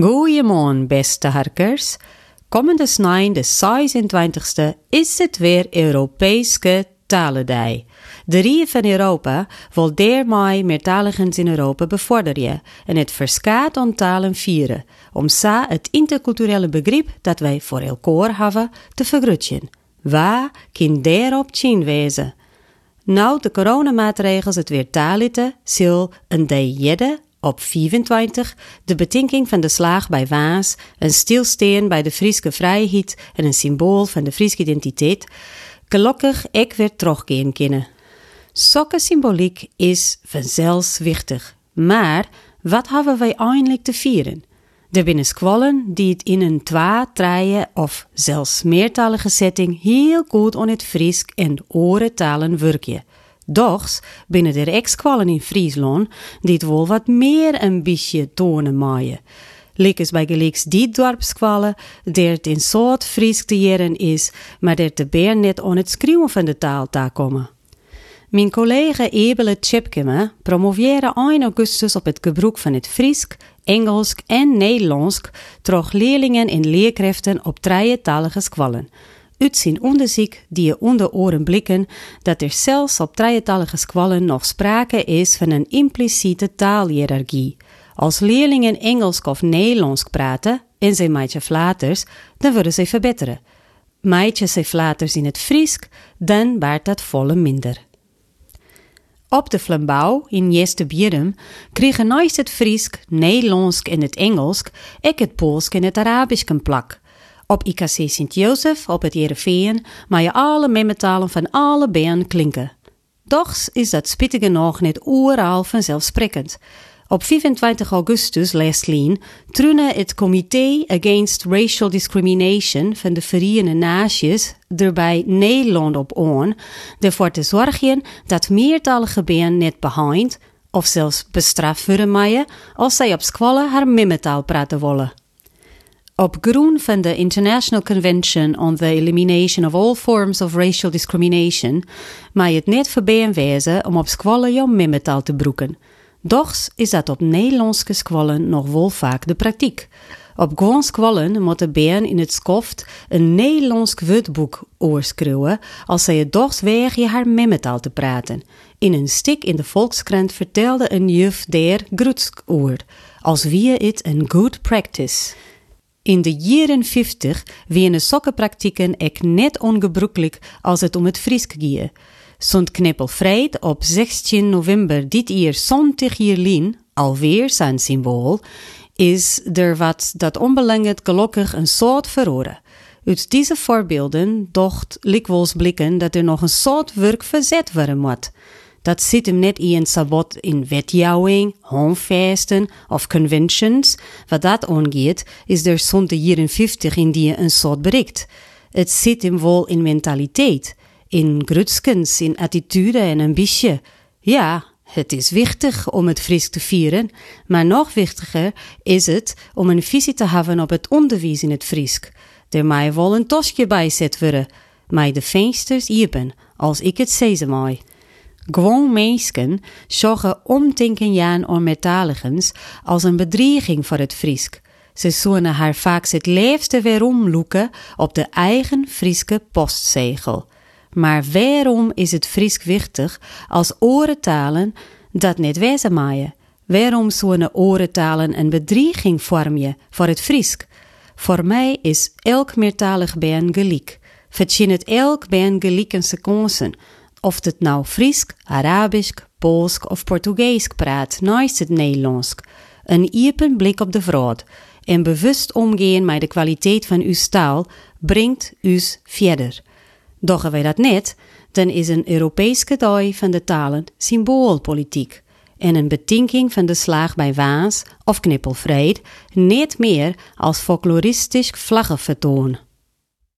Goeiemorgen, beste harkers. Komende snij, de 26e, is het weer Europese Talendag. De Rie van Europa wil daarmee meertaligens in Europa bevorderen en het verskaat aan talen vieren, om sa het interculturele begrip dat wij voor elkaar hebben te vergrootjen. Waar kan daarop zien wezen? Nou, de coronamaatregels het weer talite, zal een de op 25 de betinking van de slag bij Waas, een stilsteen bij de Friese vrijheid en een symbool van de Friese identiteit, gelukkig ik weer terugkeren kunnen. Zulke symboliek is vanzelfs Maar wat hebben wij eindelijk te vieren? Er binnen squallen die het in een twa, treien of zelfs meertalige setting heel goed on het Fries en orentalen werken. Dochs binnen de ex-squallen in Friesland die het wel wat meer een beetje tonen maaien. Likkes bij gelijks die dorpskwallen, der het in soort Fries te jaren is, maar der te beer net on het schreeuwen van de taal daar komen. Mijn collega Ebele Tjepkeme promoveerde 1 augustus op het gebruik van het Fries, Engels en Nederlands troch leerlingen en leerkrachten op talige squallen. Uit zijn onderzoek die je onder oren blikken dat er zelfs op drietalige squallen nog sprake is van een impliciete taalhierarchie. Als leerlingen Engels of Nederlands praten en ze maatje flaters, dan worden ze verbeteren. Maatje ze flaters in het Fries, dan baart dat volle minder. Op de flambouw in Jeste Bierum kregen naast het Fries, Nederlands en het Engels ook het Pools en het Arabisch een plak. Op IKC Sint-Jozef op het Jereveen maar je alle memmetalen van alle been klinken. Doch is dat spittige nog niet oeraal vanzelfsprekend. Op 25 augustus Leslien trune het Comité Against Racial Discrimination van de Verenigde Naties erbij Nederland op on, ervoor te zorgen dat meertalige been net behind of zelfs bestraft worden als zij op squallen haar mimmetaal praten willen. Op groen van de International Convention on the Elimination of All Forms of Racial Discrimination maar het net verbeen wezen om op squallen jouw mimmetaal te broeken. Doch is dat op Nederlandse squallen nog wel vaak de praktijk. Op gewoon squallen moet de been in het skoft een Nederlands wutboek oorschreeuwen als zij het dochs je haar memmetaal te praten. In een stik in de Volkskrant vertelde een juf der groetskoer, als wie het een good practice. In de jaren 50 wienen sokkenpraktijken ek net ongebroekelijk als het om het Fries ging. Zond Knippelvrijd op 16 november dit jaar zondag Lien, alweer zijn symbool, is er wat dat onbelangrijk gelukkig een soort verroren. Uit deze voorbeelden docht likwols blikken dat er nog een soort werk verzet worden moet. Dat zit hem net in sabot in wetjouwing, homefeesten of conventions. Wat dat aangeeft, is er zo'n de jaren 50 in die een soort bericht. Het zit hem wel in mentaliteit, in grutskens, in attitude en een beetje. Ja, het is wichtig om het fris te vieren, maar nog wichtiger is het om een visie te hebben op het onderwijs in het Friesk. Er mij wel een tosje bij zet worden, mij de vensters iepen, als ik het zezen mooi. Gewoon mensen zorgen omtinken jaan om metaligens als een bedreiging voor het Friesk. Ze zoenen haar vaak het leefste weerom loeken op de eigen Frieske postzegel. Maar waarom is het Friesk wichtig als orentalen dat niet wezen maaien? Waarom zouden orentalen een bedreiging vormen voor het Friesk? Voor mij is elk meertalig ben gelijk. Verdien het elk ben gelijke seconden of het nou Fries, Arabisch, Pools of Portugees praat naast het Nederlands. Een iepen blik op de vrouw en bewust omgaan met de kwaliteit van uw taal brengt u verder. Doggen wij dat net, dan is een Europese dag van de talen symboolpolitiek en een betinking van de slag bij Waas of Knippelvreed niet meer als folkloristisch vlaggenvertoon.